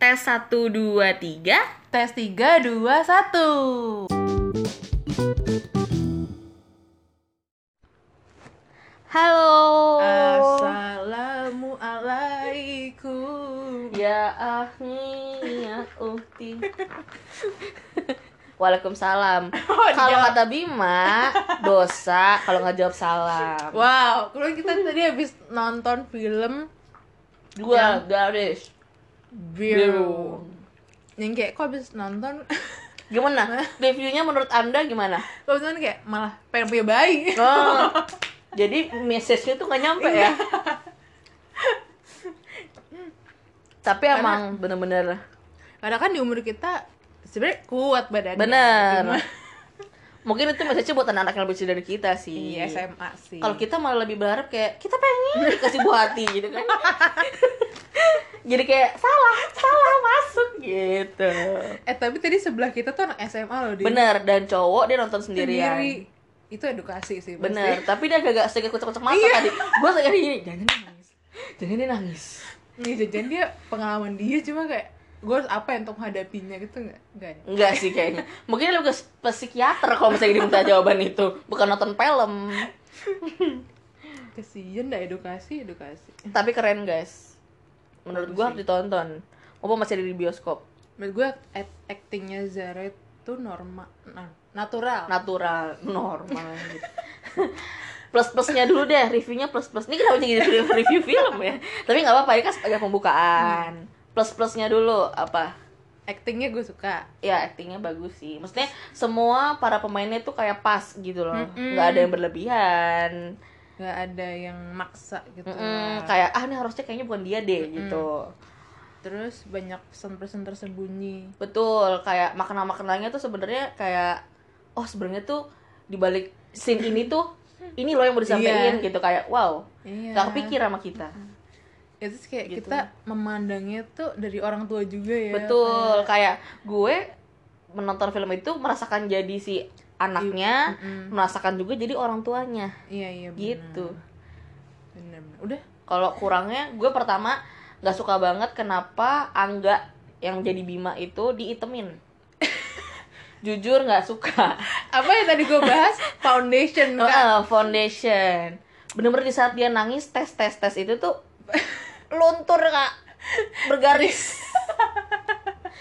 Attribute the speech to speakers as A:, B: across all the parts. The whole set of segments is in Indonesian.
A: Tes 1, 2, 3
B: Tes 3, 2, 1
A: Halo.
B: Assalamualaikum.
A: Ya ahli ya uhti Waalaikumsalam.
B: Oh,
A: Kalau kata Bima Dosa kalau nggak jawab salam.
B: Wow, kalau kita tadi habis nonton film
A: Dua garis
B: Biru Yang kayak kok habis nonton?
A: Gimana? Reviewnya menurut anda gimana?
B: Nonton kayak malah pengen punya bayi.
A: Oh, jadi message-nya tuh nggak nyampe ya? Tapi emang bener-bener
B: Karena kan di umur kita sebenarnya kuat badannya.
A: Bener Mungkin itu message buat anak-anak yang lebih kecil dari kita sih.
B: Iya SMA sih.
A: Kalau kita malah lebih berharap kayak Kita pengen dikasih buah hati gitu kan. Jadi kayak salah, salah masuk gitu.
B: Eh tapi tadi sebelah kita tuh anak SMA loh dia
A: Bener, dan cowok dia nonton sendirian.
B: Sendiri. Itu edukasi sih pasti.
A: Bener, tapi dia agak-agak sedikit kucek-kucek mata
B: Iya.
A: tadi. Gue sedikit gini, jangan dia nangis. Jangan dia nangis.
B: Nih jajan dia pengalaman dia cuma kayak gue harus apa ya untuk menghadapinya gitu nggak? Nggak ya?
A: Enggak sih kayaknya. Mungkin lebih ke psikiater kalau misalnya diminta jawaban itu. Bukan nonton film.
B: Kesian dah edukasi edukasi.
A: Tapi keren guys. Menurut gue harus ditonton. Walaupun masih ada di bioskop.
B: Menurut gue act- actingnya Zara itu normal nah, natural.
A: Natural, normal. Gitu. Plus-plusnya dulu deh, reviewnya plus-plus. Ini kenapa jadi review, film ya? Tapi nggak apa-apa, ini kan sebagai pembukaan Plus-plusnya dulu apa?
B: actingnya gue suka.
A: Ya actingnya bagus sih. Maksudnya semua para pemainnya tuh kayak pas gitu loh. Nggak ada yang berlebihan.
B: Nggak ada yang maksa gitu
A: Mm-mm,
B: lah.
A: kayak ah ini harusnya kayaknya bukan dia deh gitu.
B: Terus banyak pesan-pesan tersembunyi.
A: Betul kayak makna-maknanya tuh sebenarnya kayak oh sebenarnya tuh di balik scene ini tuh ini loh yang mau disampaikan
B: Iya.
A: gitu. Kayak wow
B: iya.
A: gak kepikir sama kita
B: itu kayak
A: Gitu.
B: kita memandangnya tuh dari orang tua juga ya
A: betul kayak gue menonton film itu merasakan jadi si anaknya
B: Mm-mm.
A: merasakan juga jadi orang tuanya.
B: Iya iya benar.
A: gitu.
B: Bener bener udah.
A: Kalau kurangnya gue pertama nggak suka banget kenapa Angga yang jadi Bima itu diitemin. Jujur nggak suka.
B: Apa yang tadi gue bahas? Foundation kan
A: Heeh, foundation. Bener-bener di saat dia nangis tes tes tes itu tuh luntur kak. Bergaris.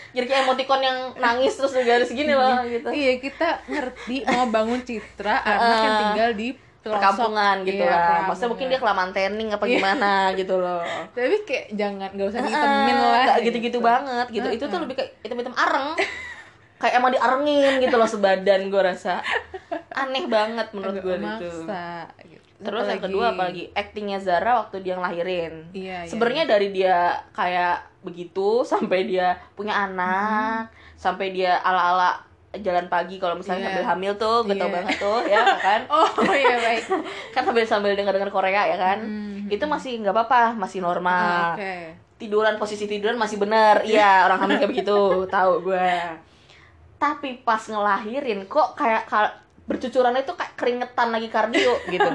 A: Jadi kayak emoticon yang nangis terus bergaris gini loh gitu.
B: Iya kita ngerti mau bangun citra anak yang tinggal di pelosok.
A: perkampungan gitu
B: Iya,
A: lah.
B: perkampungan.
A: maksudnya mungkin dia kelamaan tanning apa
B: Iya.
A: gimana gitu loh.
B: Tapi kayak jangan gak usah diitemin
A: Ah,
B: lah
A: nggak gitu-gitu banget gitu. Itu tuh lebih kayak hitam-hitam areng. Kayak emang diarengin gitu loh sebadan gue rasa aneh banget menurut gue itu
B: gitu.
A: terus yang
B: Apalagi-
A: kedua apalagi actingnya Zara waktu dia ngelahirin
B: Iya, iya.
A: sebenarnya dari dia kayak begitu sampai dia punya anak sampai dia ala-ala jalan pagi kalau misalnya
B: Iya.
A: sambil hamil tuh gue tau
B: Iya.
A: banget tuh ya kan
B: oh iya baik
A: kan sambil sambil dengar dengar Korea ya kan
B: Mhm.
A: itu masih nggak apa-apa masih normal
B: oke
A: tiduran posisi tiduran masih bener iya orang hamil kayak begitu tahu gue tapi pas ngelahirin kok kayak ka- bercucuran itu kayak keringetan lagi kardio gitu.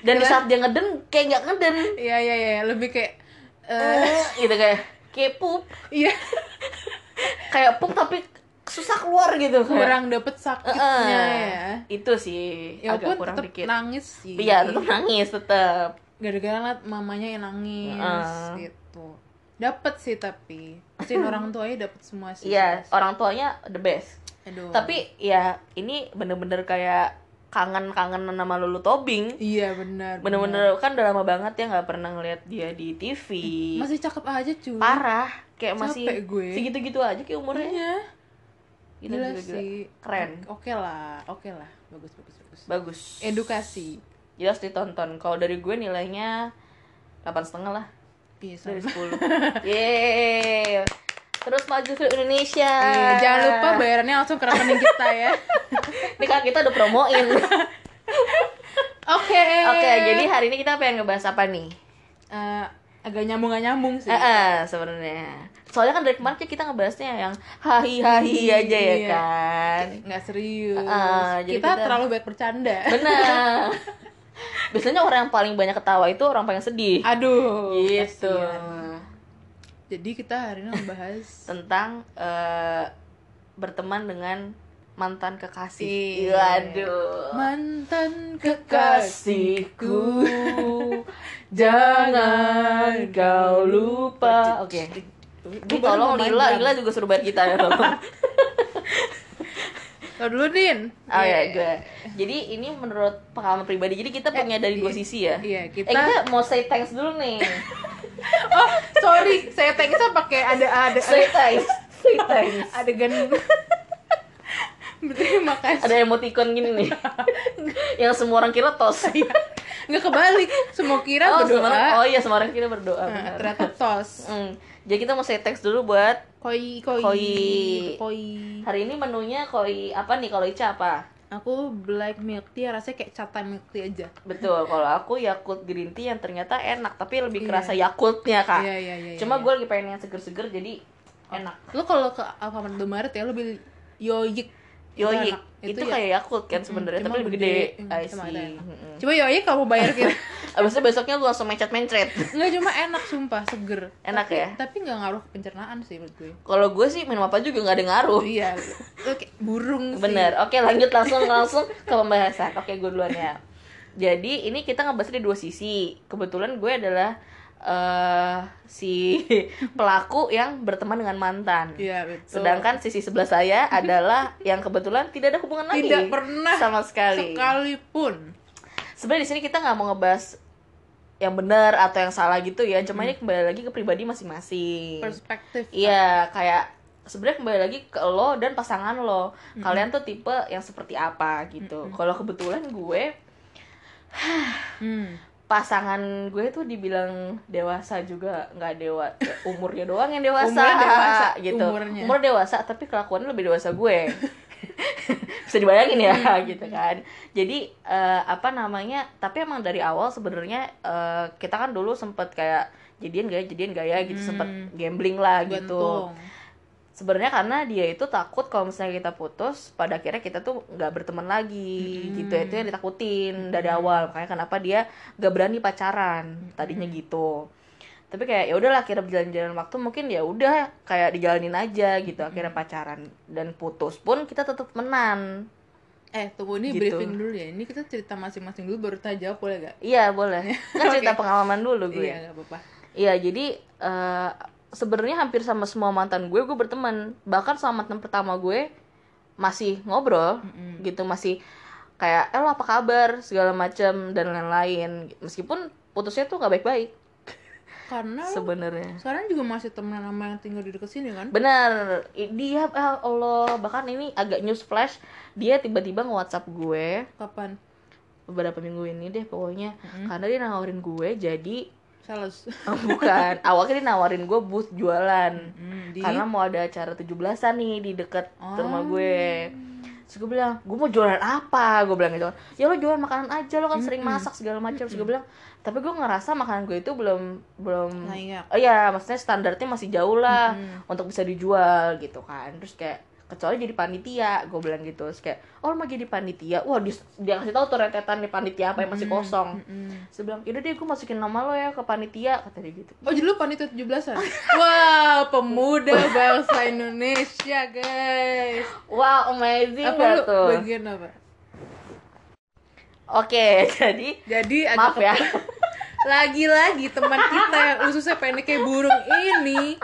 A: Dan di saat dia ngeden kayak nggak ngeden.
B: Iya iya iya. Lebih kayak Eh,
A: gitu kayak kayak pup.
B: Iya.
A: Kayak pup tapi susah keluar gitu kayak.
B: Kurang dapet sakitnya
A: Eh,
B: ya.
A: Itu sih
B: ya
A: agak
B: pun
A: kurang
B: tetep
A: dikit.
B: nangis sih.
A: Iya tetap nangis tetap
B: gara-gara ngeliat mamanya yang nangis
A: Heeh.
B: gitu. Dapet sih tapi. Sin orang tuanya dapet semua sih
A: iya orang tuanya the best
B: Aduh.
A: tapi ya ini bener-bener kayak kangen-kangen nama Lulu Tobing.
B: Iya benar
A: bener-bener kan udah lama banget ya nggak pernah ngeliat dia di TV
B: masih cakep aja cuy.
A: Parah. Kayak masih
B: Capek gue.
A: segitu-gitu aja kayak umurnya.
B: Iya.
A: Gila,
B: gila,
A: gila,
B: sih.
A: Keren.
B: Oke lah oke lah. Bagus bagus bagus.
A: Bagus.
B: Edukasi.
A: Jelas ditonton. Kalau dari gue nilainya delapan setengah lah.
B: Iya
A: dari sepuluh. Yeay terus maju ke Indonesia.
B: Iya, jangan lupa bayarannya langsung ke rekening kita ya.
A: Ini kan kita udah promoin.
B: Oke.
A: Oke jadi hari ini kita pengen ngebahas apa nih?
B: Eh, agak nyambung gak nyambung sih.
A: Eh, eh, sebenarnya. Soalnya kan dari kemarin kita ngebahasnya yang hahi hahi aja ya
B: Iya.
A: kan?
B: Nggak serius.
A: Eh, jadi
B: kita,
A: kita-
B: terlalu banyak bercanda.
A: Benar. Biasanya orang yang paling banyak ketawa itu orang paling sedih.
B: Aduh
A: gitu.
B: kasihan. Jadi kita hari ini membahas
A: tentang eh, berteman dengan mantan kekasih.
B: Iya.
A: Waduh.
B: mantan
A: Kekasihku, jangan kau lupa. Oke. Ini tolong Lila, Lila juga suruh bayar kita ya tolong.
B: Kau dulu, Din.
A: Oh ya, gue. Jadi ini menurut pengalaman pribadi. Jadi kita punya dari dua sisi ya.
B: Iya,
A: Eh
B: kita
A: kita mau say thanks dulu nih.
B: Oh, sorry, saya thanksnya pakai ada ada
A: Say thanks. Say thanks.
B: adegan Berterima kasih.
A: Ada emoticon gini nih. Yang semua orang kira tos.
B: Nggak kebalik, semua kira
A: oh,
B: berdoa.
A: semua oh iya, semua orang kira berdoa.
B: Nah,
A: benar.
B: ternyata tos.
A: Hmm. Jadi kita mau say thanks dulu buat
B: Koi, koi,
A: Koi.
B: koi.
A: hari ini menunya koi apa nih kalau Ica apa?
B: Aku black milk tea rasanya kayak chata milk tea aja.
A: Betul, kalau aku Yakult green tea yang ternyata enak, tapi lebih
B: Iya.
A: kerasa Yakultnya kak.
B: Iya, iya, iya.
A: Cuma
B: iya.
A: gue lagi pengen yang seger-seger jadi enak.
B: Lu kalau ke Alfamart Indomaret ya lu beli Yoyik.
A: Yoyik
B: enak.
A: itu,
B: ya-
A: kayak Yakult kan sebenarnya, tapi lebih gede.
B: Hmm,
A: I
B: cuma Yoyik kamu bayar kita.
A: Abis itu besoknya lu langsung mencet-mencet.
B: Enggak cuma enak sumpah, seger.
A: Enak
B: tapi,
A: ya?
B: Tapi nggak ngaruh ke pencernaan sih menurut gue.
A: Kalau gue sih minum apa juga nggak ada ngaruh.
B: Iya. Kayak burung sih.
A: Bener. Oke lanjut langsung langsung ke pembahasan. Oke gue duluan ya. Jadi ini kita ngebahas dari dua sisi. Kebetulan gue adalah eh si pelaku yang berteman dengan mantan.
B: Iya, betul.
A: Sedangkan sisi sebelah saya adalah yang kebetulan tidak ada hubungan lagi.
B: tidak pernah
A: sama sekali.
B: sekalipun.
A: Sebenarnya di sini kita nggak mau ngebahas yang benar atau yang salah gitu ya. Cuma ini kembali lagi ke pribadi masing-masing.
B: Perspektif.
A: Iya, kayak sebenarnya kembali lagi ke lo dan pasangan lo. Kalian tuh tipe yang seperti apa gitu. Kalau kebetulan gue
B: Hmm.
A: pasangan gue tuh dibilang dewasa juga nggak dewa umurnya doang yang dewasa,
B: Umurnya dewasa,
A: gitu
B: umurnya.
A: umur dewasa tapi kelakuannya lebih dewasa gue bisa dibayangin ya gitu kan. Jadi eh, apa namanya tapi emang dari awal sebenarnya eh, kita kan dulu sempet kayak jadian gaya jadian gaya gitu sempet gambling lah gitu.
B: Gantung.
A: sebenarnya karena dia itu takut kalau misalnya kita putus pada akhirnya kita tuh nggak berteman lagi gitu. Itu yang ditakutin dari awal. Makanya kenapa dia gak berani pacaran. Tadinya gitu tapi kayak ya udahlah akhirnya berjalan-jalan waktu mungkin ya udah kayak dijalanin aja gitu akhirnya pacaran dan putus pun kita tetap temenan
B: Eh, tunggu ini
A: Gitu.
B: briefing dulu ya. Ini kita cerita masing-masing dulu baru kita jawab boleh gak?
A: iya boleh kan cerita pengalaman dulu gue
B: Iya, gak apa-apa.
A: Iya, jadi eh, sebenarnya hampir sama semua mantan gue gue berteman. Bahkan sama mantan pertama gue masih ngobrol gitu, masih kayak eh lo apa kabar segala macam dan lain-lain. Meskipun putusnya tuh nggak baik-baik
B: Karena
A: sebenarnya.
B: sekarang juga masih temenan sama yang tinggal di dekat sini kan?
A: Benar, I- dia eh, Allah bahkan ini agak news flash, dia tiba-tiba nge-WhatsApp gue
B: Kapan?
A: beberapa minggu ini deh pokoknya karena dia nawarin gue jadi
B: Sales.
A: oh, bukan awalnya dia nawarin gue booth jualan
B: Hmm, di
A: karena mau ada acara 17-an nih di deket rumah
B: Oh.
A: gue terus gue bilang gue mau jualan apa? Gue bilang gitu. Ya lo jualan makanan aja lo kan sering masak segala macam. Terus gue bilang tapi gue ngerasa makanan gue itu belum belum
B: Layak.
A: oh iya maksudnya standarnya masih jauh lah untuk bisa dijual gitu kan. Terus kayak kecuali jadi panitia gue bilang gitu terus kayak oh mau jadi panitia wah dia, dia kasih tahu tuh rentetan nih panitia apa yang masih kosong
B: Mm.
A: terus dia bilang yaudah deh gue masukin nama lo ya ke panitia kata dia gitu
B: Oh jadi lu panitia 17-an? Wah, pemuda bangsa Indonesia, guys.
A: wow amazing
B: Apa lu
A: tuh
B: bagian apa?
A: Oke, jadi
B: Jadi ada
A: maaf ya.
B: Lagi-lagi teman kita yang ususnya pendek kayak burung ini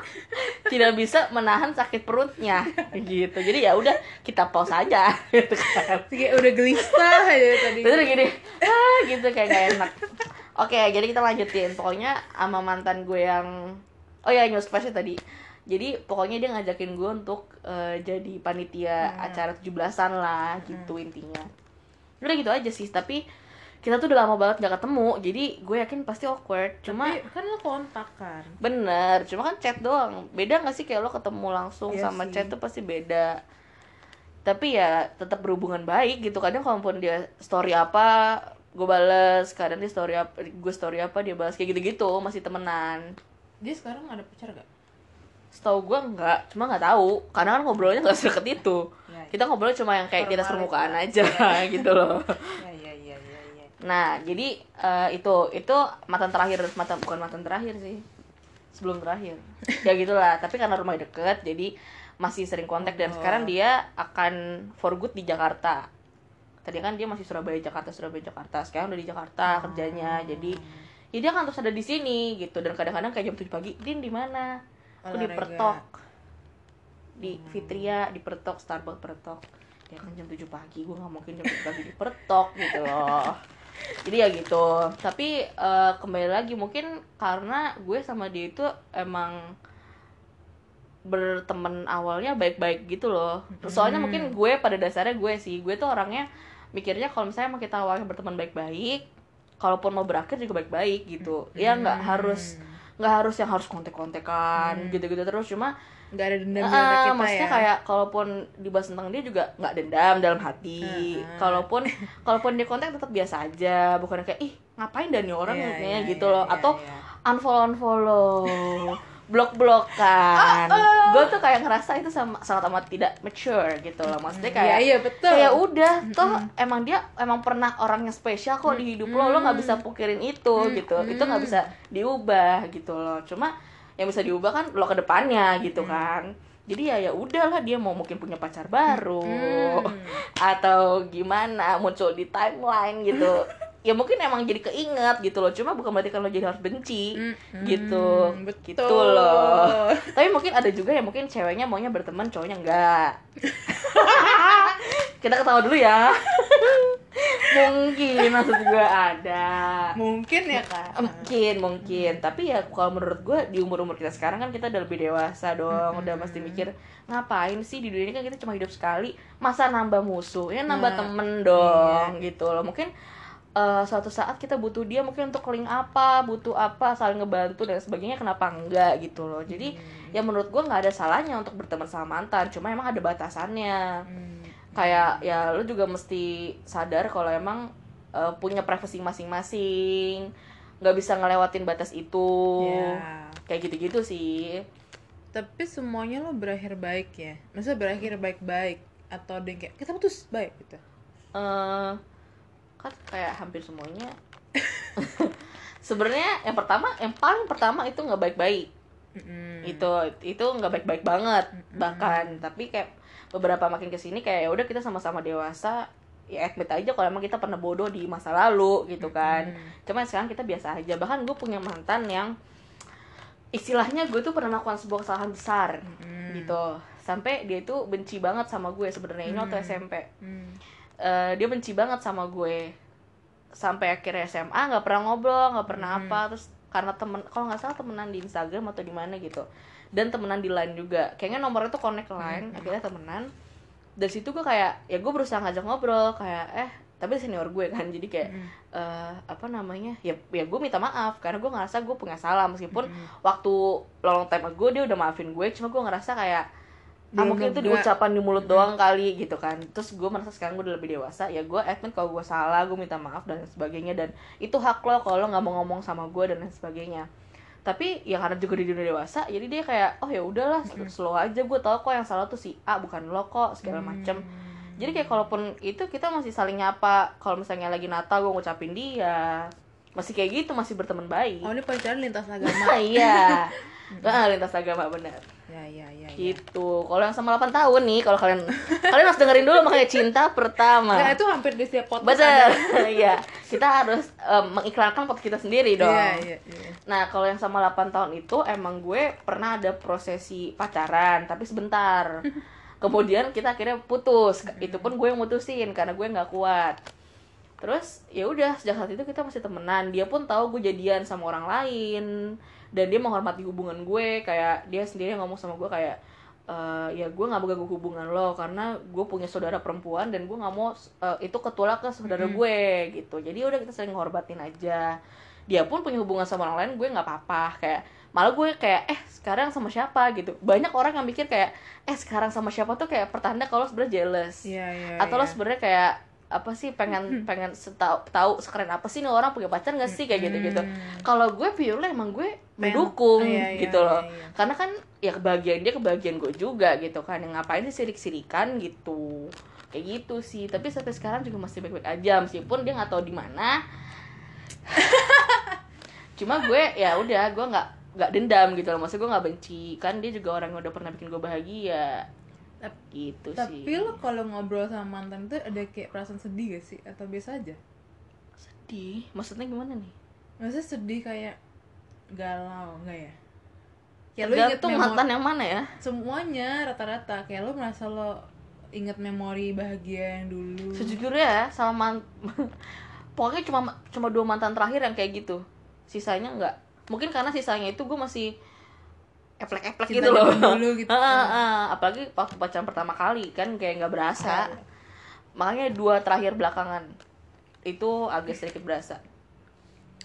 A: Tidak bisa menahan sakit perutnya gitu. Jadi ya udah kita pause aja gitu kan.
B: kayak udah gelisah aja tadi.
A: Terus gini, ah gitu kayak gak enak. Oke, jadi kita lanjutin. Pokoknya sama mantan gue yang Oh ya, news flash tadi. Jadi pokoknya dia ngajakin gue untuk eh, jadi panitia acara 17-an lah gitu intinya. Udah gitu aja sih, tapi kita tuh udah lama banget gak ketemu. Jadi gue yakin pasti awkward. Cuma
B: Tapi kan lo kontak kan.
A: Bener, cuma kan chat doang. Beda gak sih kayak lo ketemu langsung
B: Iya
A: sama
B: sih.
A: chat tuh pasti beda. Tapi ya tetap berhubungan baik gitu. Kadang kalaupun dia story apa, gue bales. Kadang dia story apa, gue story apa dia balas kayak gitu-gitu. Masih temenan.
B: Dia sekarang ada pacar gak?
A: Setahu gue enggak, cuma nggak tahu. Karena kan ngobrolnya nggak sedekat itu.
B: Ya,
A: Kita ngobrolnya cuma yang kayak kita
B: Formal
A: permukaan
B: aja.
A: aja gitu loh.
B: ya.
A: Nah, jadi eh, itu itu mantan terakhir, mantan bukan mantan terakhir sih. sebelum terakhir. Ya gitulah tapi karena rumah deket jadi masih sering kontak. Dan
B: Oh.
A: sekarang dia akan for good di Jakarta. Tadi kan dia masih Surabaya Jakarta Surabaya Jakarta. Sekarang udah di Jakarta kerjanya. Jadi ya dia kan terus ada di sini gitu. Dan kadang-kadang kayak jam 7 pagi din di mana? Aku di. Pertok. Di Fitria di Pertok Starbucks Pertok. Ya kan jam 7 pagi gue nggak mungkin jam 7 pagi di Pertok gitu loh jadi ya gitu. Tapi eh, kembali lagi mungkin karena gue sama dia itu emang berteman awalnya baik-baik gitu loh. Soalnya
B: Hmm.
A: mungkin gue pada dasarnya gue sih gue tuh orangnya mikirnya kalau misalnya emang kita awalnya berteman baik-baik kalaupun mau berakhir juga baik-baik gitu. Ya nggak
B: Hmm.
A: harus nggak harus yang harus kontek-kontekan gitu-gitu terus. Cuma
B: nggak ada dendam di
A: Ah,
B: antara kita
A: maksudnya
B: ya.
A: kayak kalaupun dibahas tentang dia juga nggak dendam dalam hati.
B: Heeh.
A: Kalaupun kalaupun dia kontak tetap biasa aja, bukan kayak ih ngapain dan nih orang kayaknya
B: iya,
A: gitu
B: iya,
A: loh.
B: iya,
A: atau
B: iya.
A: unfollow unfollow. Blok blokan
B: Ah,
A: gue tuh kayak ngerasa itu sama sangat amat tidak mature gitu loh. Maksudnya
B: iya
A: kayak
B: iya betul.
A: kayak udah toh emang dia emang pernah orang yang spesial kok di hidup lo. Lo nggak bisa pukirin itu gitu. Itu nggak bisa diubah gitu loh. Cuma yang bisa diubah kan lo ke depannya gitu kan. Jadi ya ya udahlah dia mau mungkin punya pacar baru
B: Hmm.
A: atau gimana muncul di timeline gitu. Ya mungkin emang jadi keinget gitu loh. Cuma bukan berarti lo jadi harus benci
B: Hmm,
A: gitu.
B: betul.
A: gitu loh. Tapi mungkin ada juga yang mungkin ceweknya maunya berteman cowoknya enggak. Kita ketawa dulu ya mungkin maksud gue ada.
B: Mungkin ya kan
A: mungkin mungkin. Tapi ya kalau menurut gue di umur umur kita sekarang kan kita udah lebih dewasa dong. Udah mesti mikir ngapain sih di dunia ini? Kan kita cuma hidup sekali. Masa nambah musuh? Ya nambah
B: Nah,
A: temen dong gitu loh. Mungkin eh, suatu saat kita butuh dia mungkin untuk link apa butuh apa saling ngebantu dan sebagainya kenapa enggak gitu loh. Jadi ya menurut gue nggak ada salahnya untuk berteman sama mantan. Cuma emang ada batasannya.
B: Hmm.
A: Kayak ya lu juga mesti sadar kalau emang eh, punya privasi masing-masing nggak bisa ngelewatin batas itu.
B: Ya.
A: kayak gitu-gitu sih.
B: Tapi semuanya lo berakhir baik ya? Maksudnya berakhir baik-baik atau ada yang kayak kita putus baik gitu?
A: Eh kan kayak hampir semuanya. Sebenarnya yang pertama yang paling pertama itu nggak baik-baik.
B: Mm-mm.
A: itu itu nggak baik-baik banget bahkan. Tapi kayak beberapa makin ke sini kayak ya udah kita sama-sama dewasa ya admit aja kalau emang kita pernah bodoh di masa lalu gitu kan. Cuman sekarang kita biasa aja. Bahkan gue punya mantan yang istilahnya gue tuh pernah melakukan sebuah kesalahan besar
B: Mm.
A: gitu. Sampai dia itu benci banget sama gue sebenarnya. Ini waktu SMP
B: Hmm.
A: Eh, dia benci banget sama gue. Sampai akhirnya SMA nggak pernah ngobrol nggak pernah
B: Hmm.
A: apa. Terus karena temen kalau nggak salah temenan di Instagram atau di mana gitu dan temenan di line juga kayaknya nomornya tuh connect ke line
B: Hmm.
A: akhirnya temenan dari situ gue kayak ya gue berusaha ngajak ngobrol kayak eh tapi senior gue kan jadi kayak
B: Hmm.
A: eh, apa namanya ya ya gue minta maaf karena gue ngerasa gue punya salah meskipun
B: Hmm.
A: waktu long time ago dia udah maafin gue cuma gue ngerasa kayak ah mungkin itu di
B: lega.
A: ucapan di mulut doang kali gitu kan terus gue merasa sekarang gue udah lebih dewasa ya gue admit kalau gue salah gue minta maaf dan sebagainya dan itu hak lo kalau lo nggak mau ngomong sama gue dan sebagainya tapi ya karena juga di dunia dewasa jadi dia kayak oh ya udahlah slow aja gue tau kok yang salah tuh si A bukan lo kok segala macem. Jadi kayak kalaupun itu kita masih saling nyapa kalau misalnya lagi Natal gue ngucapin dia masih kayak gitu masih berteman baik.
B: Oh ini pacaran lintas agama.
A: Iya. Ah, lintas agama benar
B: ya ya ya, ya.
A: gitu. Kalau yang sama 8 tahun nih kalau kalian kalian harus dengerin dulu makanya cinta pertama.
B: Nah, itu hampir di setiap podcast
A: betul. iya. Kita harus em, mengiklankan podcast kita sendiri dong.
B: Iya, iya, iya.
A: nah kalau yang sama 8 tahun itu emang gue pernah ada prosesi pacaran tapi sebentar. Kemudian kita akhirnya putus. Itu pun gue yang mutusin karena gue nggak kuat. Terus ya udah sejak saat itu kita masih temenan. Dia pun tahu gue jadian sama orang lain dan dia menghormati hubungan gue kayak dia sendiri ngomong sama gue kayak "Eh, ya gue nggak mengganggu hubungan lo karena gue punya saudara perempuan dan gue nggak mau eh, itu ketolak ke saudara gue gitu. Jadi udah kita sering ngorbatin aja. Dia pun punya hubungan sama orang lain gue nggak apa-apa. Kayak malah gue kayak eh sekarang sama siapa? Gitu. Banyak orang yang mikir kayak eh sekarang sama siapa? Tuh kayak pertanda kalau sebenarnya jealous.
B: Iya, iya,
A: atau lo
B: iya.
A: sebenarnya kayak apa sih pengen pengen tahu tahu sekeren apa sih nih orang punya pacar gak sih kayak gitu gitu kalau gue purely emang gue mendukung
B: iya, iya,
A: gitu loh.
B: iya, iya.
A: karena kan ya kebahagiaan dia kebahagiaan gue juga gitu kan. Yang ngapain sih sirik-sirikan gitu. Kayak gitu sih. Tapi sampai sekarang juga masih baik-baik aja. Meskipun dia nggak tahu di mana. Cuma gue ya udah gue nggak nggak dendam gitu loh. Maksud gue nggak benci. Kan dia juga orang yang udah pernah bikin gue bahagia Gitu
B: Tapi
A: sih.
B: lo kalau ngobrol sama mantan tuh ada kayak perasaan sedih gak sih? Atau biasa aja?
A: sedih. Maksudnya gimana nih?
B: Maksudnya sedih kayak galau, enggak ya? Kayak lo inget memori-
A: mantan yang mana ya.
B: Semuanya rata-rata. Kayak lo merasa lo inget memori bahagia yang dulu.
A: Sejujurnya ya sama man pokoknya cuma cuma dua mantan terakhir yang kayak gitu. Sisanya enggak. Mungkin karena sisanya itu gue masih eplek-eplek gitu loh
B: dulu gitu.
A: Ah, ah. apalagi waktu pacaran pertama kali kan kayak nggak berasa makanya dua terakhir belakangan itu agak sedikit berasa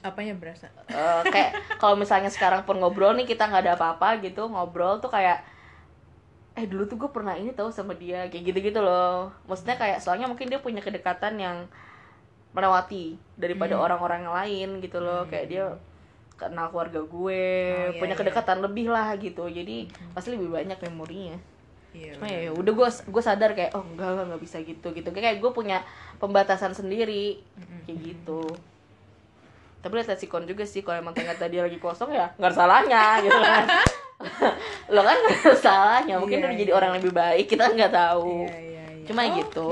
B: Apanya berasa?
A: Eh, kayak kalau misalnya sekarang pun ngobrol nih kita nggak ada apa-apa gitu ngobrol tuh kayak eh dulu tuh gue pernah ini tahu sama dia kayak gitu-gitu loh maksudnya kayak soalnya mungkin dia punya kedekatan yang melewati daripada
B: Hmm.
A: orang-orang yang lain gitu loh kayak dia kenal keluarga gue
B: Oh, iya,
A: punya
B: iya.
A: kedekatan lebih lah gitu. Jadi pasti lebih banyak memorinya.
B: Iya.
A: cuma ya udah gue gue sadar kayak oh enggak lah nggak bisa gitu gitu. Kayak gue punya pembatasan sendiri kayak gitu. Tapi lihat si kon juga sih kalau emang ternyata dia lagi kosong ya nggak ada salahnya gitu kan. Lo kan nggak ada salahnya mungkin
B: Iya,
A: udah jadi
B: iya.
A: orang lebih baik kita nggak tahu.
B: Iya,
A: cuma gitu.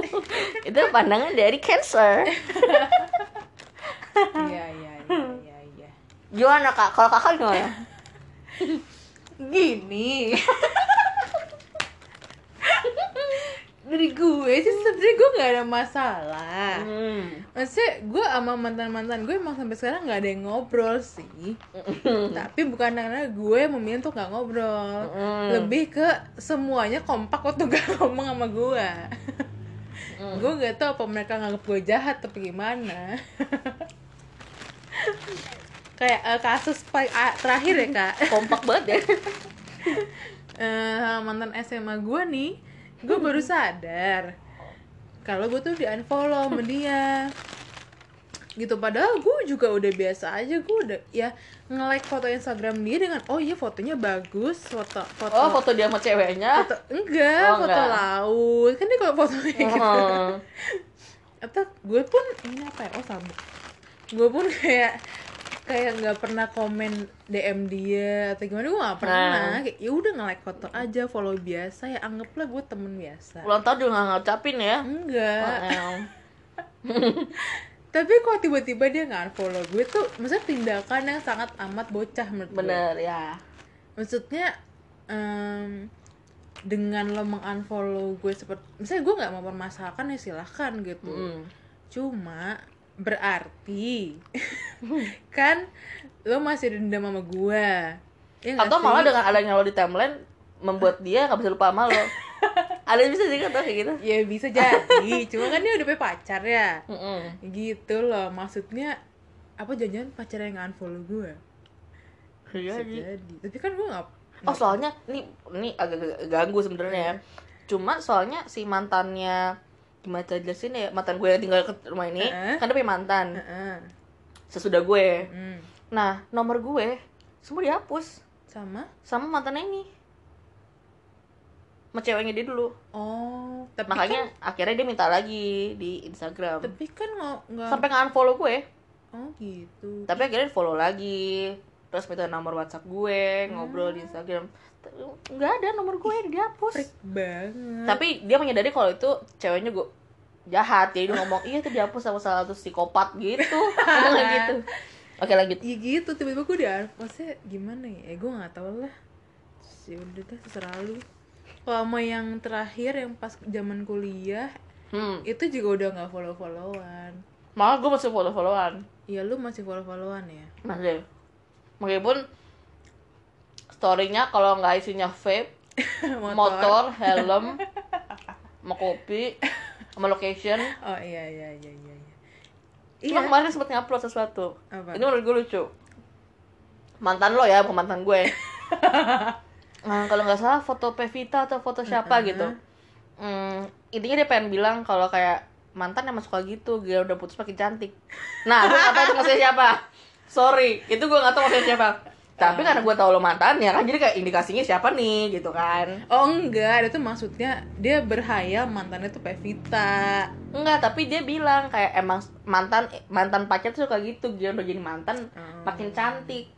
A: Itu pandangan dari cancer.
B: Iya, iya.
A: Gimana kak kalau kakak gimana
B: Gini. Dari gue sih sebenarnya gue nggak ada masalah.
A: hmm.
B: Maksudnya gue sama mantan-mantan gue emang sampai sekarang nggak ada yang ngobrol sih. Tapi bukan karena gue memilih untuk nggak ngobrol.
A: Mm.
B: Lebih ke semuanya kompak waktu gak ngomong sama gue.
A: Mm.
B: gue nggak tahu apa mereka nganggap gue jahat atau gimana. Kayak eh, kasus terakhir ya kak.
A: kompak banget ya.
B: Eh, sama mantan SMA gue nih, gue baru sadar kalau gue tuh di unfollow sama dia. Gitu padahal gue juga udah biasa aja gue udah ya nge-like foto Instagram dia dengan oh iya fotonya bagus foto foto
A: oh foto dia sama ceweknya?
B: Foto enggak
A: Oh,
B: foto
A: enggak.
B: laut. Kan dia kalau fotonya gitu.
A: Hmm.
B: atau gue pun ini apa ya? Oh sabuk gue pun kayak kayak nggak pernah komen DM dia atau gimana gue nggak pernah.
A: Nah.
B: kayak ya udah nge like foto aja follow biasa. Ya anggaplah gue temen biasa.
A: Ulang tahun juga nggak ngucapin ya?
B: Enggak.
A: Well.
B: tapi kok tiba-tiba dia nggak unfollow gue tuh maksudnya tindakan yang sangat amat bocah menurut gue.
A: Bener ya.
B: Maksudnya em, dengan lo mengunfollow gue seperti misalnya gue nggak mau permasalahkan ya silahkan gitu.
A: Mm.
B: cuma berarti kan lo masih dendam sama gue ya
A: atau
B: sih?
A: malah dengan adanya lo di timeline membuat dia nggak bisa lupa sama lo. Ada yang bisa juga tuh kayak gitu?
B: Ya bisa jadi. Cuma kan dia udah punya pacar ya.
A: Mm-mm.
B: gitu loh maksudnya apa jangan pacar yang unfollow gue bisa
A: Ji.
B: jadi. tapi kan gue nggak
A: oh soalnya ini ini agak ganggu sebenarnya ya. Cuma soalnya si mantannya gimana cara jelasin ya mantan gue yang tinggal ke rumah ini
B: Heeh.
A: kan dia punya mantan.
B: Heeh.
A: sesudah gue.
B: Hmm.
A: nah nomor gue semua dihapus.
B: Sama?
A: Sama mantannya ini. Sama ceweknya dia dulu.
B: Oh tapi
A: makanya
B: kan,
A: akhirnya dia minta lagi di Instagram.
B: Tapi kan nggak nggak
A: sampai nggak unfollow gue.
B: Oh gitu.
A: Tapi akhirnya follow lagi terus minta nomor WhatsApp gue ngobrol di Instagram. Tapi nggak ada nomor gue dihapus.
B: Freak banget.
A: Tapi dia menyadari kalau itu ceweknya gue jahat jadi dia ngomong iya itu dihapus sama salah satu psikopat gitu. Ngomong gitu? Oke lanjut.
B: Ya gitu tiba-tiba gue di maksudnya gimana ya? Eh, gue nggak tahu lah. Terus ya udah deh terserah lu. Kalau sama yang terakhir yang pas zaman kuliah
A: hmm.
B: itu juga udah nggak follow followan
A: malah gue masih follow followan
B: Iya lu masih follow followan ya?
A: Masih meskipun storynya kalau nggak isinya vape motor, helm sama kopi sama location.
B: Oh iya iya iya iya iya.
A: Cuma
B: iya.
A: kemarin sempet ngupload sesuatu.
B: Apa?
A: ini menurut gue lucu. Mantan lo ya bukan mantan gue. Nah, kalau nggak salah foto Pevita atau foto siapa gitu. Hmm, intinya dia pengen bilang kalau kayak mantan emang suka gitu dia udah putus makin cantik. Nah gue tahu itu maksudnya siapa sorry itu gue nggak tahu maksudnya siapa. Tapi karena gue tahu lo mantan ya kan jadi kayak indikasinya siapa nih gitu kan.
B: Oh enggak, itu maksudnya dia berhayal mantannya tuh Pevita.
A: Enggak, tapi dia bilang kayak emang mantan mantan pacar tuh suka gitu dia udah jadi mantan
B: Oh.
A: makin cantik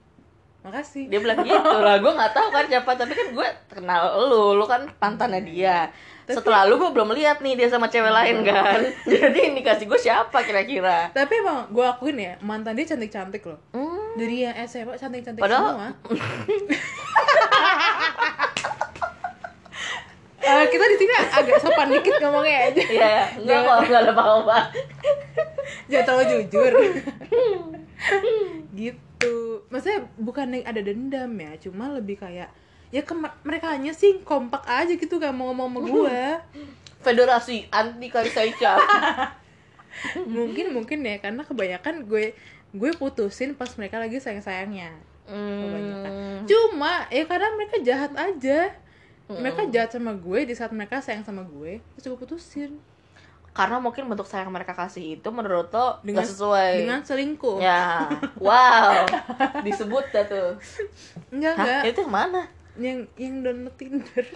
B: makasih.
A: Dia bilang gitu lah gue nggak tahu kan siapa tapi kan gue kenal lu lu kan pantannya dia. Setelah lu gue belum lihat nih dia sama cewek lain kan? Jadi indikasi gue siapa kira-kira?
B: Tapi emang gue akuin ya mantan dia cantik cantik loh.
A: Hmm.
B: dari yang SMA cantik cantik
A: Padahal-
B: semua. Eh, kita di sini agak sopan dikit ngomongnya aja
A: Iya, ya. enggak kok, enggak ada apa-apa.
B: jangan terlalu jujur. Gitu maksudnya bukan ada dendam ya cuma lebih kayak ya ke mereka hanya sih kompak aja gitu gak mau ngomong sama gue
A: Federasi anti Kaisaicha.
B: mungkin mungkin ya karena kebanyakan gue gue putusin pas mereka lagi sayang sayangnya kebanyakan.
A: Hmm.
B: cuma ya karena mereka jahat aja. Mereka jahat sama gue di saat mereka sayang sama gue terus gue putusin
A: Karena mungkin bentuk sayang mereka kasih itu menurut lo
B: dengan
A: nggak sesuai.
B: dengan selingkuh
A: Ya, wow, disebut dah tuh.
B: enggak
A: Hah,
B: enggak
A: itu yang mana?
B: yang yang download Tinder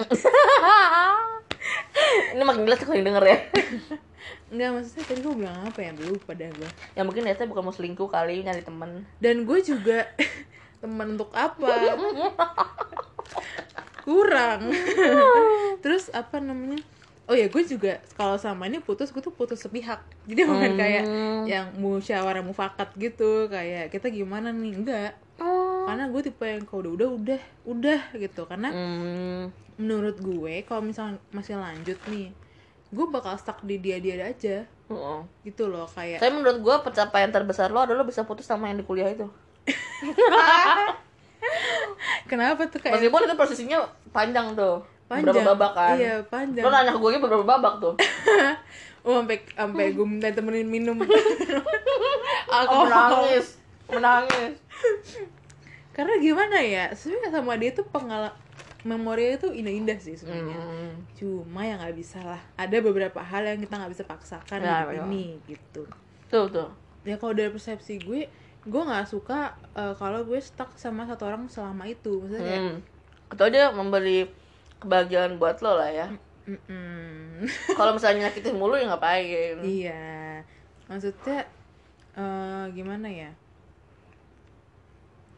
A: Ini makin jelas kalau yang denger ya.
B: enggak maksudnya tadi gue bilang apa ya dulu pada gue
A: Ya mungkin dia bukan mau selingkuh kali nyari temen.
B: dan gue juga teman untuk apa kurang terus apa namanya oh ya gue juga kalau sama ini putus gue tuh putus sepihak jadi bukan kayak
A: Hmm.
B: yang musyawarah mufakat gitu kayak kita gimana nih enggak
A: Oh.
B: karena gue tipe yang kalau udah udah udah udah gitu karena
A: Hmm.
B: menurut gue kalau misalnya masih lanjut nih gue bakal stuck di dia dia aja
A: Oh.
B: gitu loh kayak
A: Tapi menurut gue pencapaian terbesar lo adalah lo bisa putus sama yang di kuliah itu.
B: kenapa tuh kayak
A: Meskipun itu prosesinya panjang tuh.
B: Panjang
A: Berapa babak kan?
B: iya panjang
A: Lo nanya gue beberapa babak tuh.
B: oh sampai sampai gue minta temenin minum
A: Oh,
B: alkohol
A: menangis. Menangis.
B: karena gimana ya sebenarnya sama dia tuh pengalaman memori itu indah-indah sih sebenarnya
A: Hmm.
B: cuma ya nggak bisa lah ada beberapa hal yang kita nggak bisa paksakan
A: Ya,
B: di
A: iya.
B: ini gitu
A: Tuh tuh.
B: ya kalau dari persepsi gue gue nggak suka eh, kalau gue stuck sama satu orang selama itu maksudnya kayak
A: Hmm. Itu aja memberi kebahagiaan buat lo lah ya. Kalau misalnya nyakitin mulu ya ngapain?
B: iya maksudnya eh, gimana ya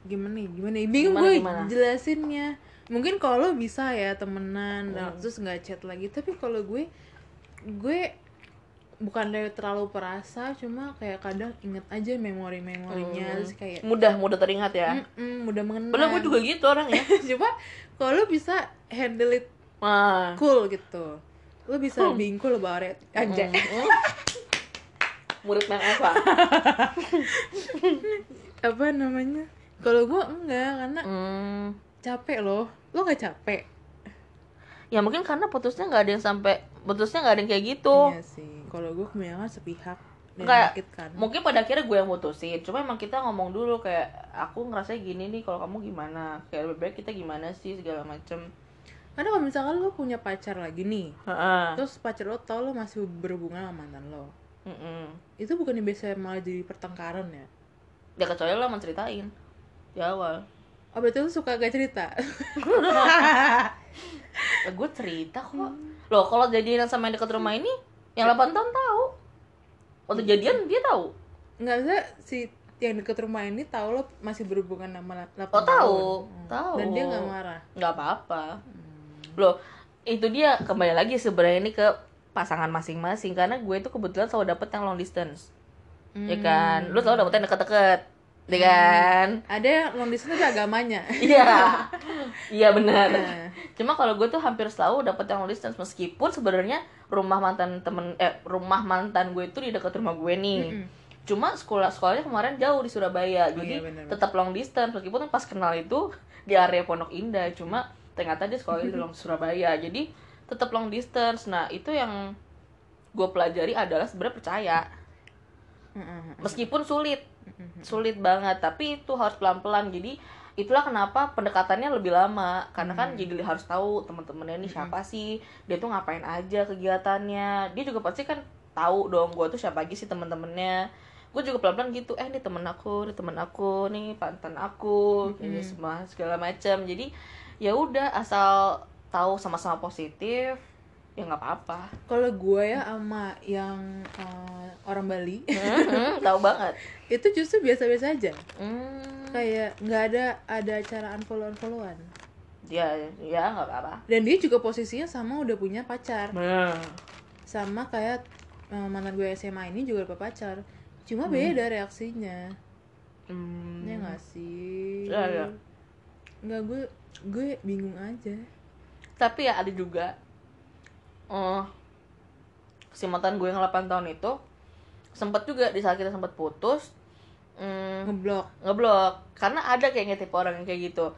B: gimana gimana bingung
A: Gimana,
B: gue
A: gimana?
B: jelasinnya mungkin kalau bisa ya temenan
A: Hmm.
B: terus nggak chat lagi tapi kalau gue gue bukan dari terlalu perasa cuma kayak kadang inget aja memori-memorinya
A: Hmm.
B: terus kayak
A: Mudah, mudah teringat ya.
B: "Mm-mm, mudah mengenang
A: Padahal gue juga gitu orang ya.
B: cuma kalau lo bisa handle it
A: Wah.
B: cool gitu lo bisa
A: Hmm.
B: cool about it aja
A: Hmm. Murid Mang Eva.
B: apa namanya kalau gue enggak karena
A: Hmm.
B: capek loh lo gak capek
A: Ya mungkin karena putusnya nggak ada yang sampai putusnya nggak ada yang kayak gitu.
B: iya sih kalau gue kebanyakan sepihak dan
A: Kayak
B: menyakitkan
A: mungkin pada akhirnya gue yang mutusin. Cuma emang kita ngomong dulu kayak aku ngerasa gini nih kalau kamu gimana? Kayak lebih baik kita gimana sih segala macem.
B: karena kalau misalkan lo punya pacar lagi nih
A: Heeh.
B: terus pacar lo tau lo masih berhubungan sama mantan lo
A: Mm-mm.
B: itu bukan biasa malah jadi pertengkaran ya
A: Ya kecuali lo menceritain di awal.
B: oh berarti lo suka gak cerita
A: Ya, gue cerita kok. Loh kalau jadian sama yang dekat rumah ini, yang 8 tahun tahu. Waktu jadian dia tahu.
B: nggak bisa si yang deket rumah ini tahu lo masih berhubungan sama 8
A: Oh tahu,
B: tahun.
A: tahu.
B: dan dia nggak marah
A: Nggak apa-apa. Loh, itu dia kembali lagi sebenarnya ini ke pasangan masing-masing karena gue itu kebetulan selalu dapet yang long distance. Ya kan? Lu selalu dapet yang deket-deket. Ya kan?
B: ada yang long distance tapi agamanya
A: Iya. Iya benar.
B: Nah.
A: Cuma kalau gue tuh hampir selalu dapet yang long distance meskipun sebenarnya rumah mantan temen eh rumah mantan gue itu di dekat rumah gue nih.
B: Mm-mm.
A: Cuma sekolah sekolahnya kemarin jauh di Surabaya.
B: Oh,
A: jadi
B: iya,
A: tetap long distance meskipun pas kenal itu di area Pondok Indah. Cuma ternyata dia sekolahnya di long Surabaya. Jadi tetap long distance. Nah, itu yang gue pelajari adalah sebenarnya percaya. Meskipun sulit. Sulit banget, tapi itu harus pelan-pelan. Jadi itulah kenapa pendekatannya lebih lama. Karena kan jadi harus tahu teman-temannya ini siapa sih dia tuh ngapain aja kegiatannya. Dia juga pasti kan tahu dong gue tuh siapa lagi sih teman-temannya. Gue juga pelan-pelan gitu eh ini temen aku ini temen aku nih pantan aku ini semua segala macam jadi ya udah asal tahu sama-sama positif ya nggak apa-apa.
B: Kalau gue ya sama yang eh, orang Bali.
A: Hmm, tahu banget.
B: Itu justru biasa-biasa aja.
A: Hmm,
B: kayak nggak ada ada acara unfollow unfollowan
A: ya ya nggak apa-apa.
B: Dan dia juga posisinya sama udah punya pacar.
A: Nah,
B: sama kayak eh, mantan gue SMA ini juga dapat pacar. Cuma beda reaksinya.
A: Hmm,
B: ya nggak sih?
A: Iya, iya.
B: nggak gue gue bingung aja.
A: Tapi ya ada juga oh si mantan gue yang 8 tahun itu sempet juga di saat kita sempet putus mm,
B: ngeblok.
A: ngeblok. Karena ada kayaknya tipe orang yang kayak gitu.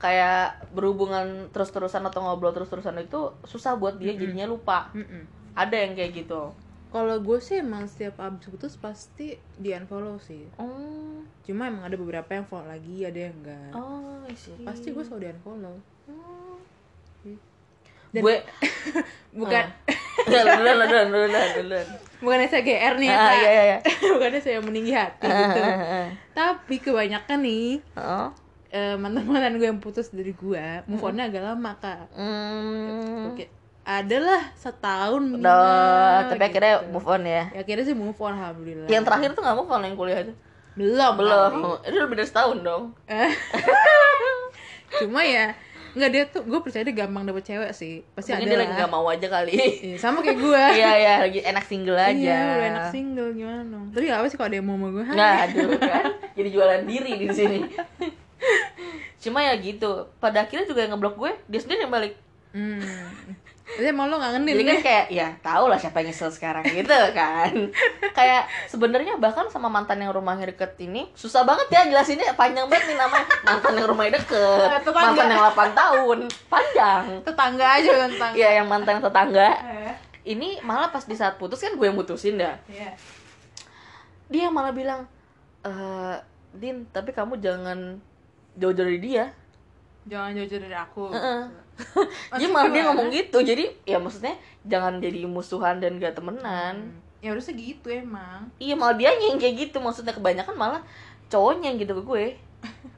A: Kayak berhubungan terus-terusan atau ngobrol terus-terusan itu susah buat dia jadinya lupa.
B: Mm-mm.
A: ada yang kayak gitu.
B: Kalau gue sih emang setiap abis putus pasti di unfollow sih.
A: Oh.
B: Cuma emang ada beberapa yang follow lagi ada yang enggak.
A: Oh
B: pasti gue selalu di unfollow.
A: Hmm.
B: Dan-
A: gue
B: bukan bukan SGR nih ya
A: ah
B: Kak.
A: iya iya
B: bukannya saya meninggi hati gitu
A: iya
B: tapi kebanyakan nih
A: oh
B: eh, mantan-mantan gue yang putus dari gue move onnya agak lama kak
A: hmm.
B: oke adalah setahun minimal
A: Udah, tapi akhirnya
B: gitu.
A: move on ya.
B: ya akhirnya sih move on alhamdulillah
A: Yang terakhir tuh gak move on yang kuliah itu?
B: belum
A: Belum. Itu lebih dari setahun dong.
B: cuma ya nggak dia tuh gue percaya dia gampang dapet cewek sih pasti
A: Mungkin
B: ada
A: dia
B: lah
A: lagi gak mau aja kali.
B: Iya, sama kayak gue
A: Iya, iya, lagi enak single aja.
B: iya udah enak single gimana tapi gak apa sih kalau ada yang mau sama gue
A: Nggak, aduh kan. Jadi jualan diri di sini. Cuma ya gitu. Pada akhirnya juga yang ngeblok gue, dia sendiri yang balik.
B: hmm. Jadi emang lo ngangenin
A: Jadi kan kayak ya tau lah siapa yang nyesel sekarang gitu kan. kayak sebenarnya bahkan sama mantan yang rumahnya deket ini susah banget ya jelasinnya panjang banget nih namanya mantan yang rumahnya deket,
B: Eh, tetangga.
A: mantan yang 8 tahun, panjang.
B: tetangga aja tentang
A: Iya yang mantan yang tetangga.
B: Eh,
A: Ini malah pas di saat putus kan gue yang mutusin dah.
B: iya.
A: Dia malah bilang, eh Din, tapi kamu jangan jauh-jauh dari dia.
B: Jangan jauh dari aku
A: Heeh. Jadi
B: Maksud
A: malah dia ngomong gitu. Jadi ya maksudnya jangan jadi musuhan dan gak temenan.
B: ya harusnya gitu emang
A: Iya malah dia yang kayak gitu maksudnya kebanyakan malah cowoknya yang gitu ke gue.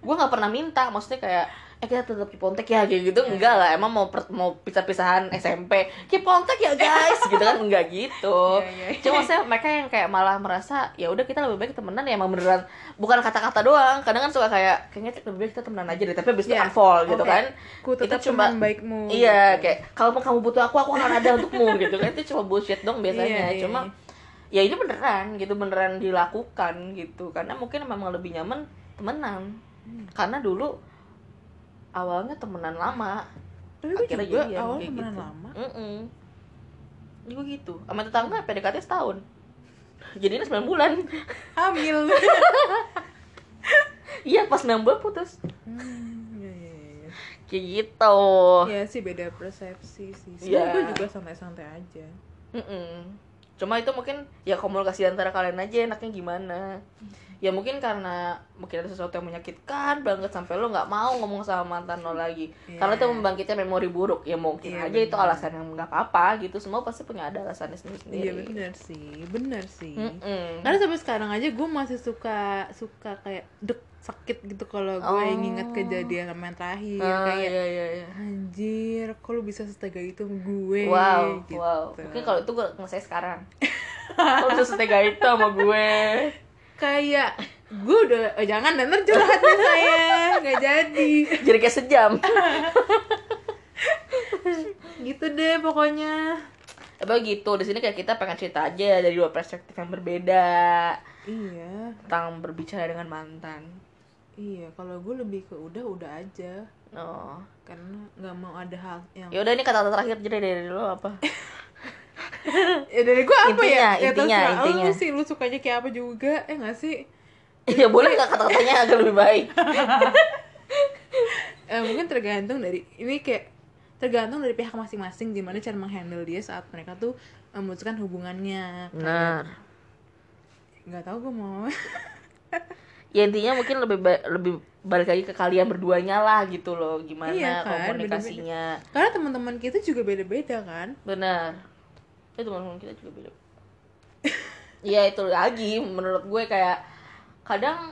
A: Gue nggak pernah minta maksudnya kayak eh kita tetap keep kontak ya kayak gitu enggak lah emang mau per- mau pisah-pisahan SMP keep kontak ya guys gitu kan enggak gitu
B: Iya, iya.
A: cuma maksudnya mereka yang kayak malah merasa ya udah kita lebih baik temenan ya emang beneran bukan kata-kata doang kadang kan suka kayak kayaknya lebih baik kita temenan aja deh tapi abis itu
B: Iya.
A: unfollow gitu
B: Oke.
A: kan
B: ku tetap
A: Itu cuma-
B: baikmu
A: Iya,
B: gitu.
A: kayak kalau kamu butuh aku, aku akan ada untukmu gitu kan. Itu cuma bullshit dong biasanya.
B: Iya, iya,
A: cuma ya ini beneran gitu, beneran dilakukan gitu. Karena mungkin memang lebih nyaman temenan.
B: Hmm.
A: Karena dulu awalnya temenan lama.
B: tapi gue
A: Akhirnya
B: juga
A: jadian,
B: awal
A: kayak
B: temenan
A: gitu.
B: lama
A: Mm-mm. Juga gitu. Sama tetangga PDKT setahun. Jadinya 9 bulan.
B: hamil
A: iya, pas 9 bulan putus.
B: hmm, iya, iya, iya.
A: Kayak gitu.
B: ya sih beda persepsi sih.
A: Iya.
B: Sebenernya gue juga santai-santai aja
A: Mm-mm. Cuma itu mungkin ya komunikasi antara kalian aja enaknya gimana. Ya mungkin karena mungkin ada sesuatu yang menyakitkan banget sampai lo nggak mau ngomong sama mantan lo lagi.
B: Iya.
A: Karena itu membangkitkan memori buruk. Ya mungkin
B: Iya,
A: aja itu
B: benar.
A: alasan yang nggak apa-apa gitu. Semua pasti punya ada alasannya
B: iya
A: sendiri-sendiri.
B: bener sih bener sih
A: Mm-mm.
B: karena sampai sekarang aja gue masih suka suka kayak dek sakit gitu kalau gue
A: Oh.
B: inget kejadian yang terakhir
A: Ah,
B: kayak
A: iya, iya, iya.
B: anjir kok lu bisa setega itu gue
A: Wow,
B: gitu.
A: wow. Mungkin kalau itu gue nge sekarang. Kalau bisa setega itu sama gue.
B: kayak gue udah oh, jangan dan ntar curhat deh saya nggak jadi
A: Jadi kayak sejam.
B: gitu deh pokoknya
A: Tapi gitu, di sini kayak kita pengen cerita aja dari dua perspektif yang berbeda
B: iya
A: tentang berbicara dengan mantan.
B: Iya kalau gue lebih ke udah udah aja
A: Oh.
B: karena nggak mau ada hal yang
A: Ya udah ini kata-kata terakhir jadi dari lo apa?
B: ya dari gue apa
A: Intinya,
B: ya ya
A: intinya,
B: terserah
A: intinya.
B: lu sih lu sukanya kayak apa juga eh nggak sih
A: ya boleh nggak kata-katanya agak lebih baik?
B: eh, mungkin tergantung dari ini kayak tergantung dari pihak masing-masing gimana cara menghandle dia saat mereka tuh memutuskan hubungannya
A: Benar.
B: nggak tahu gue mau
A: Ya intinya mungkin lebih ba- lebih balik lagi ke kalian berduanya lah gitu loh, gimana
B: Iya kan,
A: komunikasinya.
B: karena teman-teman kita juga beda-beda kan
A: Benar. Itu teman-teman kita juga beda. Iya itu lagi menurut gue kayak kadang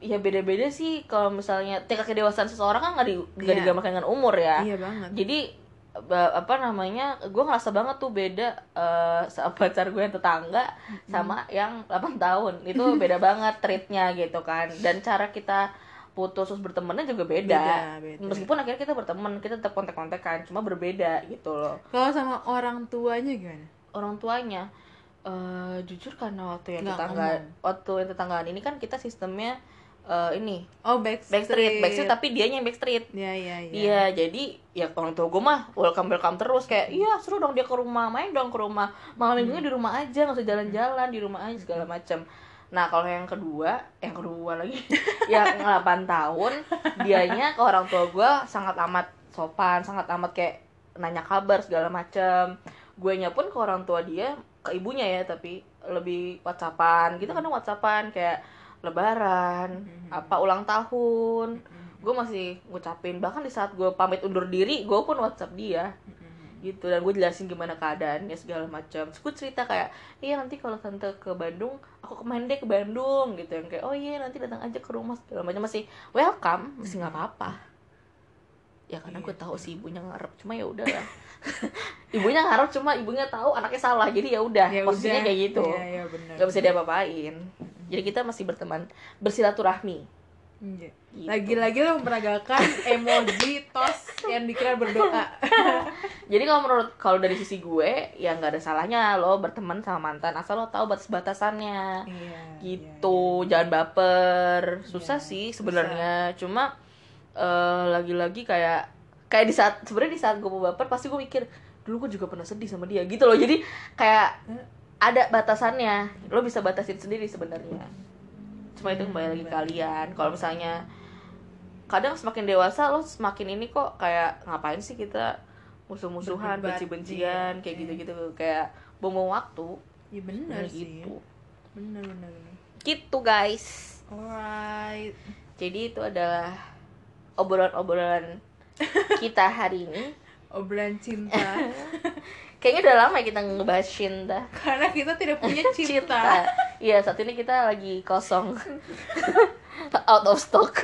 A: ya beda-beda sih kalau misalnya tingkat kedewasaan seseorang kan nggak di
B: Iya.
A: digambarkan dengan umur ya.
B: iya banget
A: Jadi apa namanya gue ngerasa banget tuh beda eh, sama pacar gue yang tetangga sama yang 8 tahun itu beda banget treatnya gitu kan dan cara kita putus terus bertemannya juga beda.
B: Beda, beda.
A: meskipun akhirnya kita berteman kita tetap kontak-kontakan cuma berbeda gitu loh
B: Kalau sama orang tuanya gimana?
A: orang tuanya eh jujur karena waktu yang
B: Nggak
A: tetangga
B: ngomong.
A: waktu yang tetanggaan ini kan kita sistemnya eh, ini
B: Oh, backstreet.
A: backstreet backstreet tapi dia yang backstreet
B: Iya, iya, iya.
A: Iya, jadi ya orang tua gue mah welcome welcome terus kayak iya seru dong dia ke rumah main dong ke rumah malam minggunya di rumah aja nggak usah jalan-jalan di rumah aja segala macam. Nah kalau yang kedua, yang kedua lagi yang 8 tahun dianya ke orang tua gue sangat amat sopan, sangat amat kayak nanya kabar segala macam. Gue nya pun ke orang tua dia ke ibunya ya tapi lebih whatsappan gitu kan whatsappan kayak lebaran apa ulang tahun. Gue masih ngucapin bahkan di saat gue pamit undur diri gue pun whatsapp dia. Gitu dan gue jelasin gimana keadaannya segala macam. Gue cerita kayak iya nanti kalau tante ke Bandung aku kemarin deh ke Bandung gitu. Yang kayak oh iya nanti datang aja ke rumah segala macam. Masih welcome masih nggak apa-apa. Ya karena gue tahu si ibunya ngarep cuma ya udah. Lah ibunya ngarep cuma ibunya tahu anaknya salah jadi ya udah
B: Ya
A: posisinya kayak gitu.
B: Iya, iya benar.
A: nggak bisa diapa-apain jadi kita masih berteman bersilaturahmi.
B: Iya.
A: Gitu.
B: Lagi-lagi lo memperagakan emoji tos yang dikira berdoa.
A: Jadi kalau menurut kalau dari sisi gue ya nggak ada salahnya lo berteman sama mantan asal lo tahu batas-batasannya.
B: Iya.
A: gitu. jangan baper. Susah
B: Iya,
A: sih sebenarnya. Cuma eh, lagi-lagi kayak kayak di saat sebenarnya di saat gue mau baper pasti gue mikir dulu gue juga pernah sedih sama dia. Gitu loh. Jadi kayak ada batasannya lo bisa batasin sendiri sebenarnya cuma itu kembali lagi kalian kalau misalnya kadang semakin dewasa lo semakin ini kok kayak ngapain sih kita musuh-musuhan benci-bencian
B: iya,
A: kayak gitu-gitu kayak buang waktu
B: Iya benar sih.
A: gitu
B: benar. benar.
A: gitu guys
B: Alright.
A: jadi itu adalah obrolan-obrolan kita hari ini
B: Obrolan cinta.
A: kayaknya udah lama ya kita ngebahas cinta.
B: Karena kita tidak punya cinta.
A: iya saat ini kita lagi kosong. Out of stock.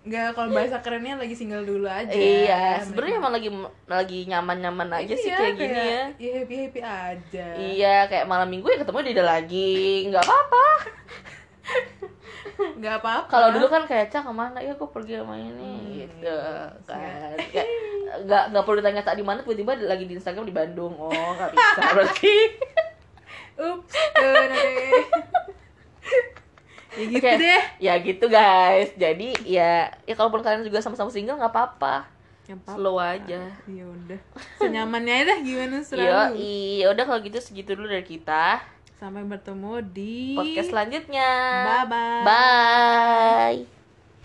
B: Enggak, kalau bahasa kerennya lagi single dulu aja.
A: iya sebenarnya emang lagi lagi nyaman-nyaman aja sih
B: Iya,
A: kayak gini ya.
B: Iya, happy happy aja.
A: iya kayak malam minggu ya ketemu dia lagi nggak apa-apa
B: Enggak apa-apa.
A: kalau dulu kan kayak cah ke mana? Ya gue pergi sama ini gitu kan. kayak nggak nggak perlu ditanya tak di mana? Tiba-tiba lagi di Instagram di Bandung. Oh nggak bisa berarti.
B: Ups, tuh ya gitu
A: Oke.
B: deh.
A: ya gitu guys. Jadi ya ya kalaupun kalian juga sama-sama single nggak apa-apa. Slow aja.
B: Ya udah. Senyamannya aja dah gimana? Selalu.
A: iya. Udah kalau gitu segitu dulu dari kita.
B: Sampai bertemu di
A: Podcast selanjutnya.
B: Bye bye.
A: Bye.